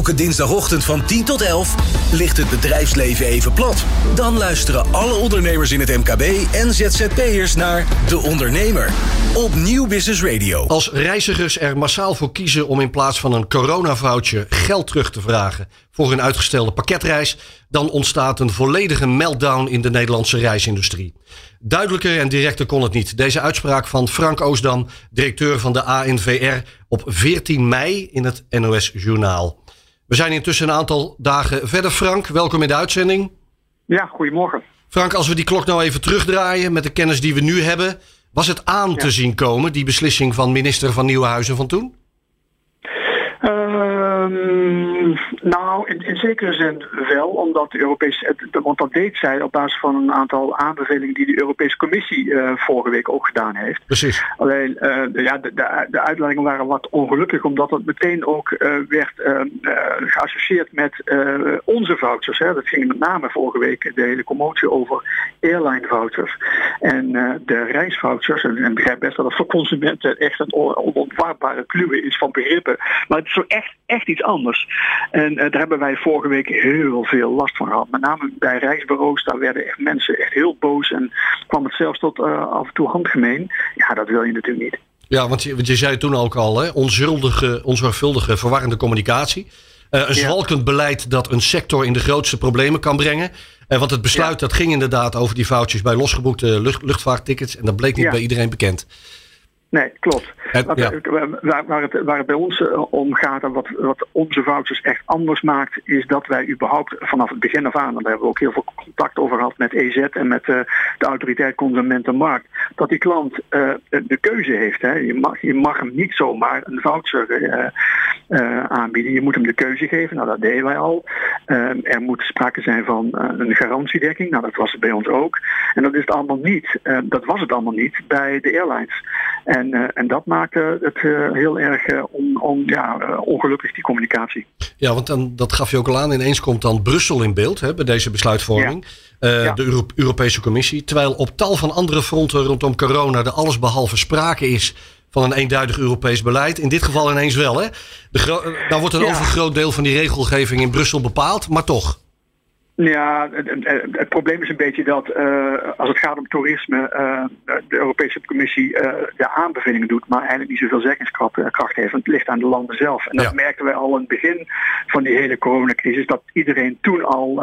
Elke dinsdagochtend van 10 tot 11 ligt het bedrijfsleven even plat. Dan luisteren alle ondernemers in het MKB en ZZP'ers naar De Ondernemer op Nieuw Business Radio. Als reizigers er massaal voor kiezen om in plaats van een coronavoucher geld terug te vragen voor hun uitgestelde pakketreis, dan ontstaat een volledige meltdown in de Nederlandse reisindustrie. Duidelijker en directer kon het niet. Deze uitspraak van Frank Oosdam, directeur van de ANVR, op 14 mei in het NOS Journaal. We zijn intussen een aantal dagen verder. Frank, welkom in de uitzending. Ja, goedemorgen. Frank, als we die klok nou even terugdraaien met de kennis die we nu hebben. Was het aan te zien komen, die beslissing van minister van Nieuwenhuizen van toen? Ehm, nou, in, in, zekere zin wel, omdat de Europese, want dat deed zij op basis van een aantal aanbevelingen die de Europese Commissie uh, vorige week ook gedaan heeft. Precies. Alleen, uh, ja, de, de, de, uitleidingen waren wat ongelukkig, omdat het meteen ook uh, werd geassocieerd met onze vouchers. Hè. Dat ging met name vorige week de hele commotie over airline vouchers en de reisvouchers. En, en begrijp best dat het voor consumenten echt een onontwaarbare kluwe is van begrippen. Maar is zo echt, echt iets anders. En uh, daar hebben wij vorige week heel veel last van gehad. Met name bij reisbureaus, daar werden echt mensen echt heel boos en kwam het zelfs tot uh, af en toe handgemeen. Ja, dat wil je natuurlijk niet. Ja, want je, want je zei toen ook al, hè, onzuldige, onzorgvuldige, verwarrende communicatie. Uh, een zwalkend beleid dat een sector in de grootste problemen kan brengen. Uh, want het besluit ja. dat ging inderdaad over die foutjes bij losgeboekte lucht, luchtvaarttickets. En dat bleek niet ja. bij iedereen bekend. Nee, klopt. Het, ja. waar, waar, het, waar het bij ons om gaat en wat, wat onze vouchers echt anders maakt, is dat wij überhaupt vanaf het begin af aan, en daar hebben we ook heel veel contact over gehad met EZ en met uh, de autoriteit Consumentenmarkt, dat die klant uh, de keuze heeft. Hè. Je, mag, je mag hem niet zomaar een voucher uh, aanbieden. Je moet hem de keuze geven. Nou, dat deden wij al. er moet sprake zijn van een garantiedekking. Nou, dat was het bij ons ook. En dat is het allemaal niet. dat was het allemaal niet bij de airlines. En, uh, en dat maakte het uh, heel erg on, on, ja, ongelukkig, die communicatie. Ja, want dan, dat gaf je ook al aan. Ineens komt dan Brussel in beeld hè, bij deze besluitvorming. Ja. Ja. De Euro Europese Commissie. Terwijl op tal van andere fronten rondom corona er allesbehalve sprake is van een eenduidig Europees beleid. In dit geval ineens wel. Hè? De daar wordt een ja. overgroot deel van die regelgeving in Brussel bepaald, maar toch. Ja, het, het, het, probleem is een beetje dat uh, als het gaat om toerisme, uh, de Europese Commissie uh, de aanbevelingen doet, maar eigenlijk niet zoveel zeggingskracht heeft. Want het ligt aan de landen zelf. En dat ja. merkten wij al in het begin van die hele coronacrisis, dat iedereen toen al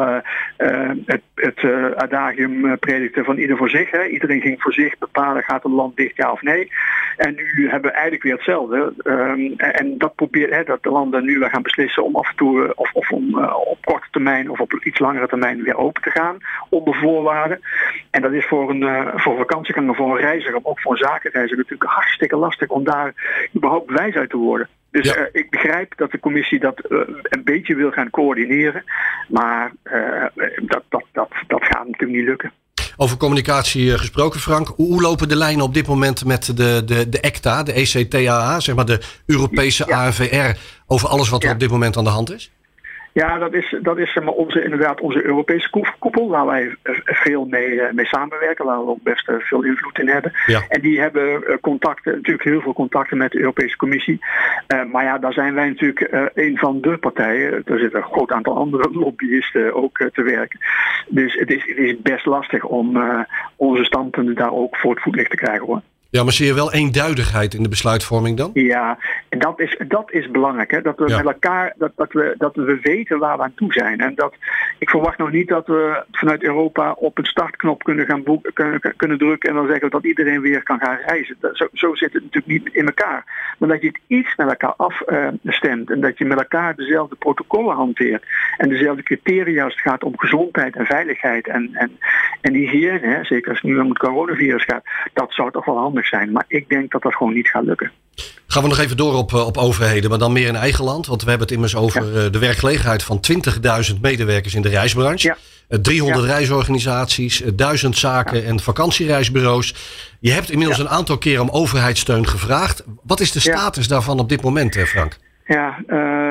het, het adagium predikte van ieder voor zich. Hè. Iedereen ging voor zich bepalen, gaat een land dicht ja of nee. En nu hebben we eigenlijk weer hetzelfde. Um, en dat probeert hè, dat de landen nu weer gaan beslissen om af en toe, of, of om op korte termijn of op iets langere termijn weer open te gaan onder voorwaarden. En dat is voor een uh, voor vakantieganger, voor een reiziger, maar ook voor een zakenreiziger natuurlijk hartstikke lastig om daar überhaupt wijs uit te worden. Dus ja. uh, ik begrijp dat de commissie dat uh, een beetje wil gaan coördineren. Maar dat, dat, dat, dat gaat natuurlijk niet lukken. Over communicatie gesproken, Frank. Hoe lopen de lijnen op dit moment met de, de, de ECTA, de ECTAA, zeg maar de Europese ja. ANVR, over alles wat er ja. op dit moment aan de hand is? Ja, dat is, dat is onze, inderdaad onze Europese koepel, waar wij veel mee, mee samenwerken, waar we ook best veel invloed in hebben. Ja. En die hebben contacten, natuurlijk heel veel contacten met de Europese Commissie. Uh, maar ja, daar zijn wij natuurlijk uh, een van de partijen. Er zitten een groot aantal andere lobbyisten ook uh, te werken. Dus het is, het is best lastig om onze standpunten daar ook voor het voetlicht te krijgen hoor. Ja, maar zie je wel eenduidigheid in de besluitvorming dan? Ja, en dat is, dat is belangrijk. Hè? Dat we ja. met elkaar, dat, dat, we, dat we weten waar we aan toe zijn. En dat, ik verwacht nog niet dat we vanuit Europa op een startknop kunnen gaan boeken, kunnen, kunnen drukken en dan zeggen dat iedereen weer kan gaan reizen. Dat, zo, zo zit het natuurlijk niet in elkaar. Maar dat je het iets met elkaar afstemt en dat je met elkaar dezelfde protocollen hanteert en dezelfde criteria als het gaat om gezondheid en veiligheid en, en, en hygiëne, hè? zeker als het nu om het coronavirus gaat, dat zou toch wel handig zijn. Maar ik denk dat dat gewoon niet gaat lukken. Gaan we nog even door op, op overheden, maar dan meer in eigen land. Want we hebben het immers over ja. de werkgelegenheid van 20.000 medewerkers in de reisbranche. Ja. 300 ja. reisorganisaties, 1000 zaken en vakantiereisbureaus. Je hebt inmiddels een aantal keer om overheidssteun gevraagd. Wat is de status daarvan op dit moment, Frank? Ja, uh,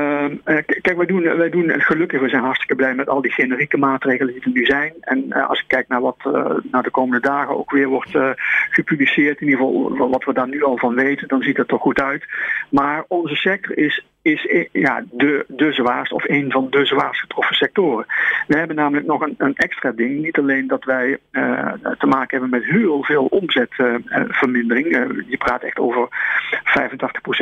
kijk, wij doen, wij doen gelukkig, we zijn hartstikke blij met al die generieke maatregelen die er nu zijn. En uh, als ik kijk naar wat naar de komende dagen ook weer wordt gepubliceerd, in ieder geval wat we daar nu al van weten, dan ziet het er goed uit. Maar onze sector is is ja, de, de zwaarst of een van de zwaarst getroffen sectoren. We hebben namelijk nog een, een extra ding. Niet alleen dat wij te maken hebben met heel veel omzetvermindering. je praat echt over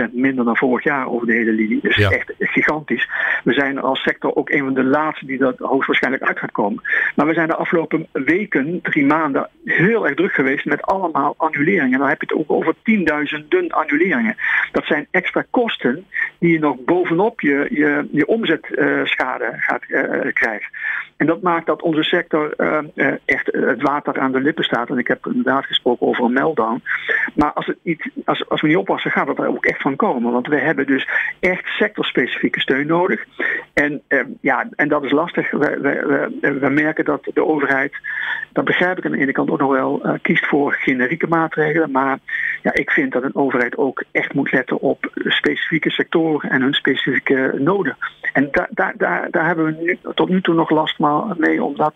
85% minder dan vorig jaar over de hele linie. Dus echt gigantisch. We zijn als sector ook een van de laatste die dat hoogstwaarschijnlijk uit gaat komen. Maar we zijn de afgelopen weken, drie maanden, heel erg druk geweest met allemaal annuleringen. Dan heb je het ook over tienduizenden annuleringen. Dat zijn extra kosten die je nog bovenop je, je, je omzetschade gaat uh, krijgen. En dat maakt dat onze sector uh, echt het water aan de lippen staat. En ik heb inderdaad gesproken over een meltdown. Maar als, het niet, als, als we niet oppassen, gaat het er ook echt van komen. Want we hebben dus echt sectorspecifieke steun nodig. En, ja, en dat is lastig. We, we, we, merken dat de overheid, dat begrijp ik aan de ene kant ook nog wel, kiest voor generieke maatregelen. Maar ja, ik vind dat een overheid ook echt moet letten op specifieke sectoren en hun specifieke noden. En daar daar daar daar hebben we nu, tot nu toe nog last mee om dat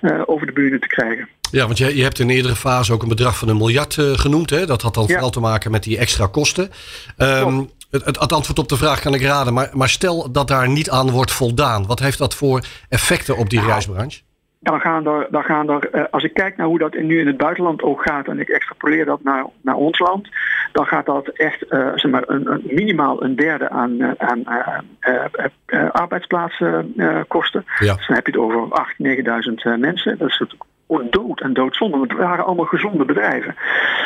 uh, over de buren te krijgen. Ja, want je, je hebt in een eerdere fase ook een bedrag van een miljard uh, genoemd. Hè? Dat had dan vooral te maken met die extra kosten. Um, het, het, antwoord op de vraag kan ik raden. Maar, maar stel dat daar niet aan wordt voldaan. Wat heeft dat voor effecten op die nou, reisbranche? Dan gaan er, dan gaan er uh, als ik kijk naar hoe dat nu in het buitenland ook gaat en ik extrapoleer dat naar, naar ons land, dan gaat dat echt uh, zeg maar een, een, minimaal een derde aan, uh, aan arbeidsplaatsen kosten. Ja. Dus dan heb je het over 8.000, 9.000 mensen. Dat is dood en doodzonde. Want het waren allemaal gezonde bedrijven.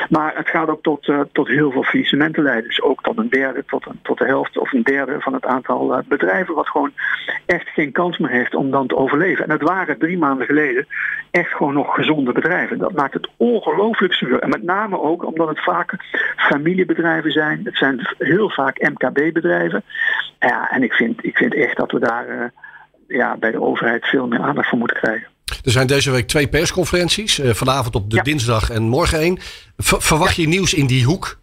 Maar het gaat ook tot, uh, tot heel veel faillissementen leiden. Dus ook tot een derde, tot, een, tot de helft of een derde van het aantal uh, bedrijven. Wat gewoon echt geen kans meer heeft om dan te overleven. En het waren drie maanden geleden echt gewoon nog gezonde bedrijven. Dat maakt het ongelooflijk zuur. En met name ook omdat het vaak familiebedrijven zijn. Het zijn heel vaak MKB-bedrijven. Ja, en ik vind, ik vind echt dat we daar uh, ja, bij de overheid veel meer aandacht voor moeten krijgen. Er zijn deze week twee persconferenties. Uh, vanavond op de ja. dinsdag en morgen één. verwacht je nieuws in die hoek?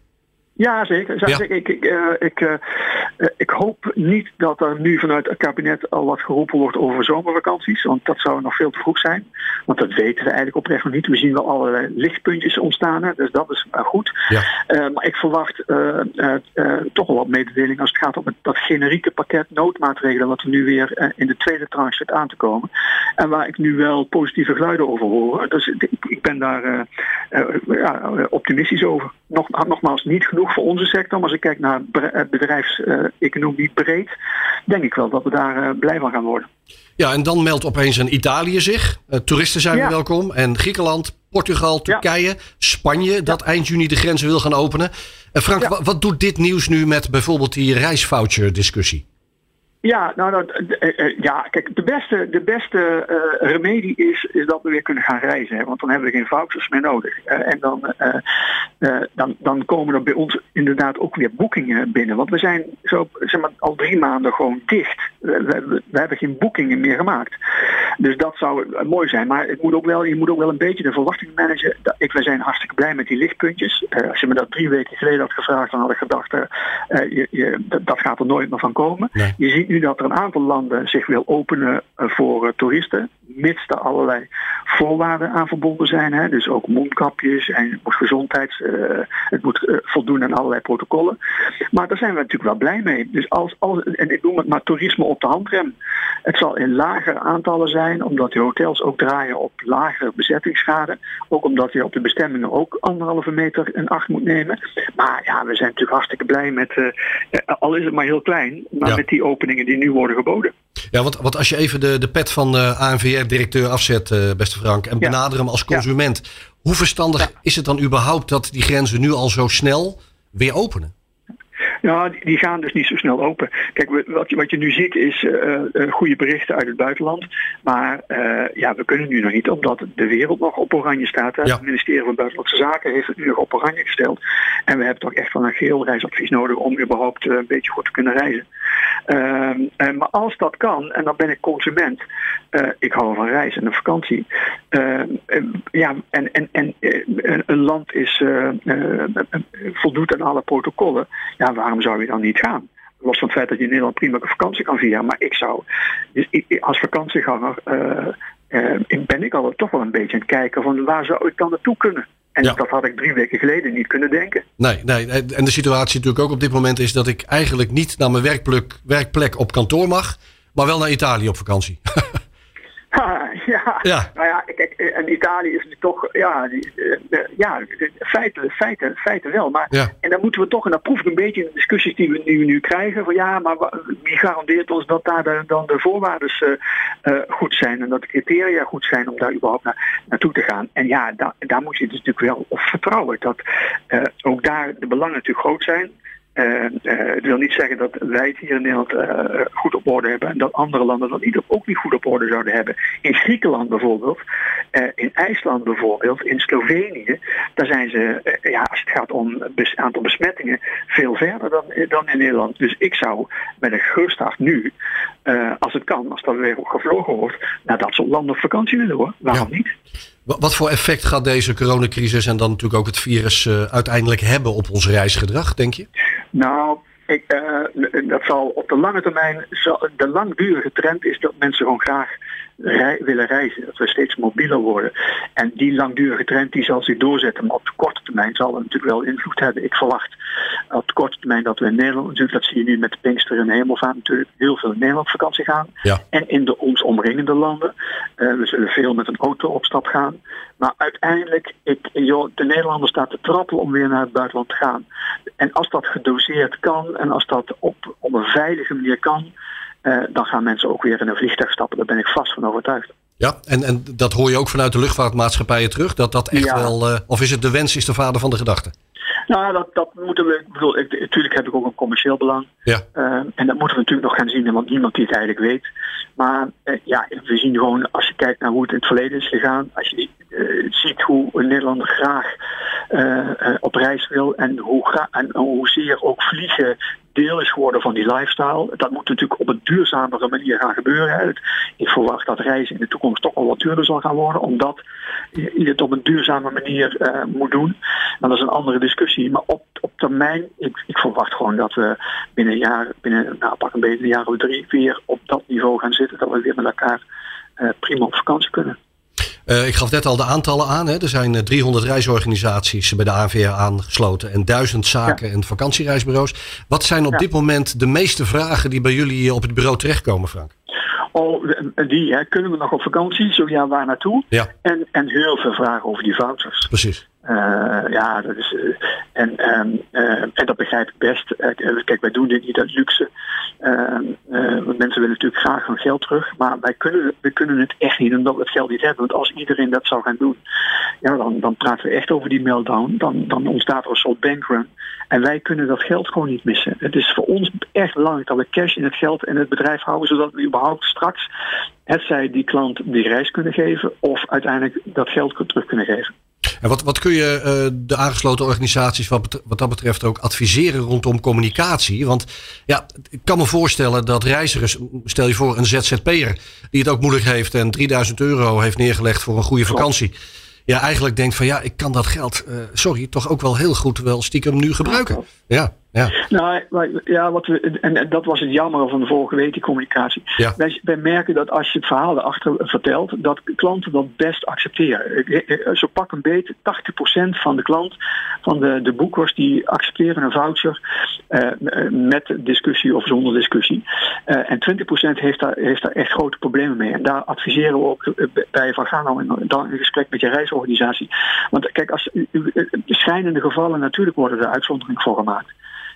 Ja, zeker. Ja. Ik, ik, uh, ik, uh, ik hoop niet dat er nu vanuit het kabinet al wat geroepen wordt over zomervakanties. Want dat zou nog veel te vroeg zijn. Want dat weten we eigenlijk oprecht nog niet. We zien wel allerlei lichtpuntjes ontstaan. Dus dat is goed. Ja. Uh, maar ik verwacht toch wel wat mededelingen als het gaat om het, dat generieke pakket noodmaatregelen. Wat er nu weer in de tweede tranche zit aan te komen. En waar ik nu wel positieve geluiden over hoor. Dus ik, ik ben daar optimistisch over. Nog, nogmaals, niet genoeg voor onze sector. Maar als ik kijk naar bedrijfseconomie breed, denk ik wel dat we daar uh, blij van gaan worden. Ja, en dan meldt opeens een Italië zich. Uh, toeristen zijn ja. welkom. En Griekenland, Portugal, Turkije, ja. Spanje, dat ja. eind juni de grenzen wil gaan openen. Uh, Frank, wat doet dit nieuws nu met bijvoorbeeld die reisvoucher discussie? Ja, nou, nou ja, kijk, de beste, de beste uh, remedie is, is dat we weer kunnen gaan reizen. Hè, want dan hebben we geen vouchers meer nodig. Uh, en dan, uh, dan, dan komen er bij ons inderdaad ook weer boekingen binnen. Want we zijn zo, zeg maar, al drie maanden gewoon dicht. We, we, we hebben geen boekingen meer gemaakt. Dus dat zou mooi zijn. Maar het moet ook wel, je moet ook wel een beetje de verwachting managen. Ik, we zijn hartstikke blij met die lichtpuntjes. als je me dat drie weken geleden had gevraagd, dan had ik gedacht, je, je, dat gaat er nooit meer van komen. Nee. Je ziet nu dat er een aantal landen zich wil openen voor toeristen, mits er allerlei voorwaarden aan verbonden zijn. Hè? Dus ook mondkapjes en het moet gezondheids, uh, het moet uh, voldoen aan allerlei protocollen. Maar daar zijn we natuurlijk wel blij mee. Dus als, als en ik noem het maar toerisme op de handrem. Het zal in lagere aantallen zijn, omdat die hotels ook draaien op lagere bezettingsgraden. Ook omdat je op de bestemmingen ook anderhalve meter in acht moet nemen. Maar ja, we zijn natuurlijk hartstikke blij met, uh, al is het maar heel klein, maar ja. met die openingen die nu worden geboden. Ja, want, want als je even de, de pet van de ANVR-directeur afzet, uh, beste Frank, en benader hem als consument. Ja. Hoe verstandig ja. is het dan überhaupt dat die grenzen nu al zo snel weer openen? Nou, die gaan dus niet zo snel open. Kijk, wat je, wat je nu ziet is uh, goede berichten uit het buitenland. Maar uh, ja, we kunnen nu nog niet, omdat de wereld nog op oranje staat. Ja. Het ministerie van Buitenlandse Zaken heeft het nu nog op oranje gesteld. En we hebben toch echt wel een geel reisadvies nodig om überhaupt een beetje goed te kunnen reizen. Uh, maar als dat kan, en dan ben ik consument, uh, ik hou van reizen en een vakantie. Uh, ja, en, en, en een land is, voldoet aan alle protocollen. Ja, waarom zou je dan niet gaan? Los van het feit dat je in Nederland prima vakantie kan vieren. Maar ik zou, dus ik, als vakantieganger, ben ik al toch wel een beetje aan het kijken van waar zou ik dan naartoe kunnen? En dat had ik drie weken geleden niet kunnen denken. Nee, nee, en de situatie natuurlijk ook op dit moment is dat ik eigenlijk niet naar mijn werkplek, werkplek op kantoor mag, maar wel naar Italië op vakantie. ja. ja. Nou ja, kijk, en Italië is nu toch, ja, die, uh, ja feiten, feiten, feiten wel. Maar, ja. En dan moeten we toch, en dat proef ik een beetje in de discussies die we nu, nu krijgen, van ja, maar wie garandeert ons dat daar de, dan de voorwaarden uh, goed zijn en dat de criteria goed zijn om daar überhaupt naar, naartoe te gaan. En ja, da, daar moet je dus natuurlijk wel op vertrouwen dat ook daar de belangen natuurlijk groot zijn. Uh, uh, wil niet zeggen dat wij het hier in Nederland uh, goed op orde hebben en dat andere landen dat niet, ook niet goed op orde zouden hebben. In Griekenland bijvoorbeeld, in IJsland bijvoorbeeld, in Slovenië, daar zijn ze, ja, als het gaat om het aantal besmettingen, veel verder dan, dan in Nederland. Dus ik zou met een gerust hart nu, als het kan, als dat weer gevlogen wordt, naar dat soort landen op vakantie willen hoor. Waarom niet? Wat voor effect gaat deze coronacrisis en dan natuurlijk ook het virus uiteindelijk hebben op ons reisgedrag, denk je? Nou, ik, uh, dat zal op de lange termijn, de langdurige trend is dat mensen gewoon graag rei willen reizen. Dat we steeds mobieler worden. En die langdurige trend die zal zich doorzetten. Maar op de korte termijn zal het natuurlijk wel invloed hebben. Ik verwacht op de korte termijn dat we in Nederland, natuurlijk, dat zie je nu met de Pinkster en Hemelvaart natuurlijk, heel veel in Nederland vakantie gaan. Ja. En in de ons omringende landen. Uh, we zullen veel met een auto op stap gaan. Maar uiteindelijk, ik, joh, de Nederlander staat te trappelen om weer naar het buitenland te gaan. En als dat gedoseerd kan en als dat op, op een veilige manier kan, dan gaan mensen ook weer in een vliegtuig stappen. Daar ben ik vast van overtuigd. Ja, en, en dat hoor je ook vanuit de luchtvaartmaatschappijen terug? Dat dat echt wel. Uh, of is het de wens is de vader van de gedachte? Nou, dat, dat moeten we. Ik bedoel, ik, natuurlijk heb ik ook een commercieel belang. Ja. Uh, en dat moeten we natuurlijk nog gaan zien, want niemand die het eigenlijk weet. Maar uh, ja, we zien gewoon, als je kijkt naar hoe het in het verleden is gegaan, als je ziet hoe een Nederlander graag op reis wil en hoe, en hoezeer ook vliegen deel is geworden van die lifestyle. Dat moet natuurlijk op een duurzamere manier gaan gebeuren. Ik verwacht dat reizen in de toekomst toch wel wat duurder zal gaan worden, omdat je het op een duurzame manier uh, moet doen. dat is een andere discussie. Maar op, op termijn, ik, ik verwacht gewoon dat we binnen een jaar, binnen nou, pak een beetje een jaar of drie, vier op dat niveau gaan zitten. Dat we weer met elkaar uh, prima op vakantie kunnen. Uh, ik gaf net al de aantallen aan. Hè. Er zijn 300 reisorganisaties bij de ANVR aangesloten en duizend zaken- en vakantiereisbureaus. Wat zijn op ja. dit moment de meeste vragen die bij jullie op het bureau terechtkomen, Frank? Oh, die, hè, kunnen we nog op vakantie? Zo ja, waar naartoe? Ja. En, en heel veel vragen over die vouchers. Precies. Uh, ja, dat is, uh, en, um, uh, en dat begrijp ik best. kijk, wij doen dit niet uit luxe. want mensen willen natuurlijk graag hun geld terug. Maar wij kunnen, we kunnen het echt niet omdat we het geld niet hebben. Want als iedereen dat zou gaan doen, ja, dan, dan praten we echt over die meltdown. Dan, dan ontstaat er een soort bankrun. En wij kunnen dat geld gewoon niet missen. Het is voor ons echt belangrijk dat we cash in het geld en het bedrijf houden, zodat we überhaupt straks het zij die klant die reis kunnen geven of uiteindelijk dat geld terug kunnen geven. En wat, wat kun je uh, de aangesloten organisaties wat, wat dat betreft ook adviseren rondom communicatie? Want ja, ik kan me voorstellen dat reizigers, stel je voor een ZZP'er die het ook moeilijk heeft en 3000 euro heeft neergelegd voor een goede vakantie. Ja, eigenlijk denkt van ja, ik kan dat geld, uh, sorry, toch ook wel heel goed wel stiekem nu gebruiken. Ja. Ja. Nou, ja, wat we, en, dat was het jammer van de vorige week, die communicatie. Ja. Wij, wij, merken dat als je het verhaal erachter vertelt, dat klanten dat best accepteren. Zo pak een beetje 80% van de klant, van de, de boekers, die accepteren een voucher uh, met discussie of zonder discussie. Uh, en 20% heeft daar, heeft daar echt grote problemen mee. En daar adviseren we ook bij van ga nou in, dan in gesprek met je reisorganisatie. Want kijk, als schijnende gevallen, natuurlijk worden er uitzonderingen voor gemaakt.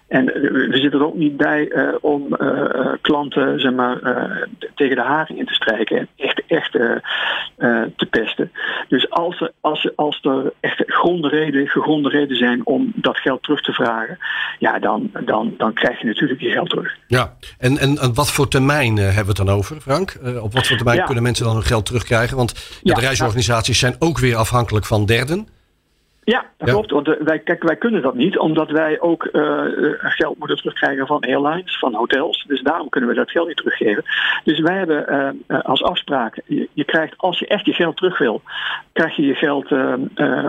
En we zitten er ook niet bij uh, om uh, klanten zeg maar, uh, tegen de haring in te strijken en echt, echt te pesten. Dus als er, als, er, als er echt reden, gegronde reden zijn om dat geld terug te vragen, ja, dan, dan, dan krijg je natuurlijk je geld terug. Ja, en, en, en wat voor termijn hebben we het dan over, Frank? op wat voor termijn ja. kunnen mensen dan hun geld terugkrijgen? Want ja, de reisorganisaties zijn ook weer afhankelijk van derden. Ja, dat klopt. Want wij, kijk, wij kunnen dat niet, omdat wij ook uh, geld moeten terugkrijgen van airlines, van hotels. Dus daarom kunnen we dat geld niet teruggeven. Dus wij hebben uh, als afspraak, je, je, krijgt, als je echt je geld terug wil, krijg je je geld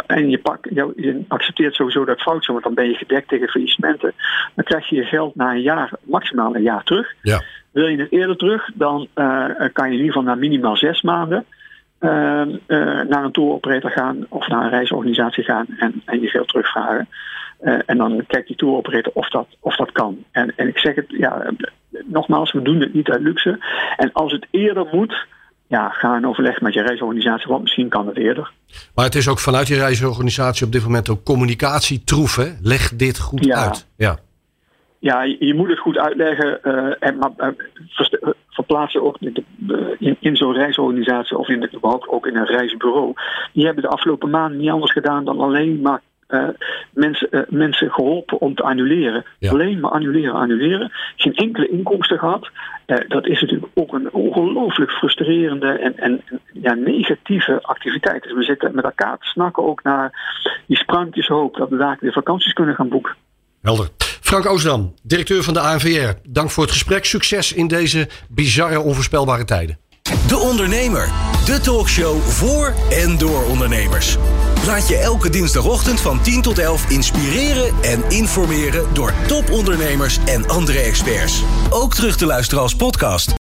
en je, pak, je, je, accepteert sowieso dat foutje, want dan ben je gedekt tegen faillissementen. Dan krijg je je geld na een jaar, maximaal een jaar terug. Ja. Wil je het eerder terug, dan kan je in ieder geval naar minimaal zes maanden. Naar een tour operator gaan of naar een reisorganisatie gaan en, en je geld terugvragen. en dan kijkt die tour operator of dat, of dat kan. En, en ik zeg het, ja, nogmaals, we doen het niet uit luxe. En als het eerder moet, ja, ga in overleg met je reisorganisatie, want misschien kan het eerder. Maar het is ook vanuit je reisorganisatie op dit moment ook communicatie troef, hè? Leg dit goed uit. Ja. Ja, je, moet het goed uitleggen uh, en maar, uh, verplaatsen ook in, in zo'n reisorganisatie of in, überhaupt ook in een reisbureau. Die hebben de afgelopen maanden niet anders gedaan dan alleen maar uh, mensen, uh, mensen geholpen om te annuleren. Alleen maar annuleren, annuleren. Geen enkele inkomsten gehad. Uh, dat is natuurlijk ook een ongelooflijk frustrerende en, en ja, negatieve activiteit. Dus we zitten met elkaar te snakken ook naar die sprankjes hoop dat we daar weer vakanties kunnen gaan boeken. Helder. Frank Oosdam, directeur van de ANVR. Dank voor het gesprek. Succes in deze bizarre, onvoorspelbare tijden. De Ondernemer. De talkshow voor en door ondernemers. Laat je elke dinsdagochtend van 10 tot 11 inspireren en informeren door topondernemers en andere experts. Ook terug te luisteren als podcast.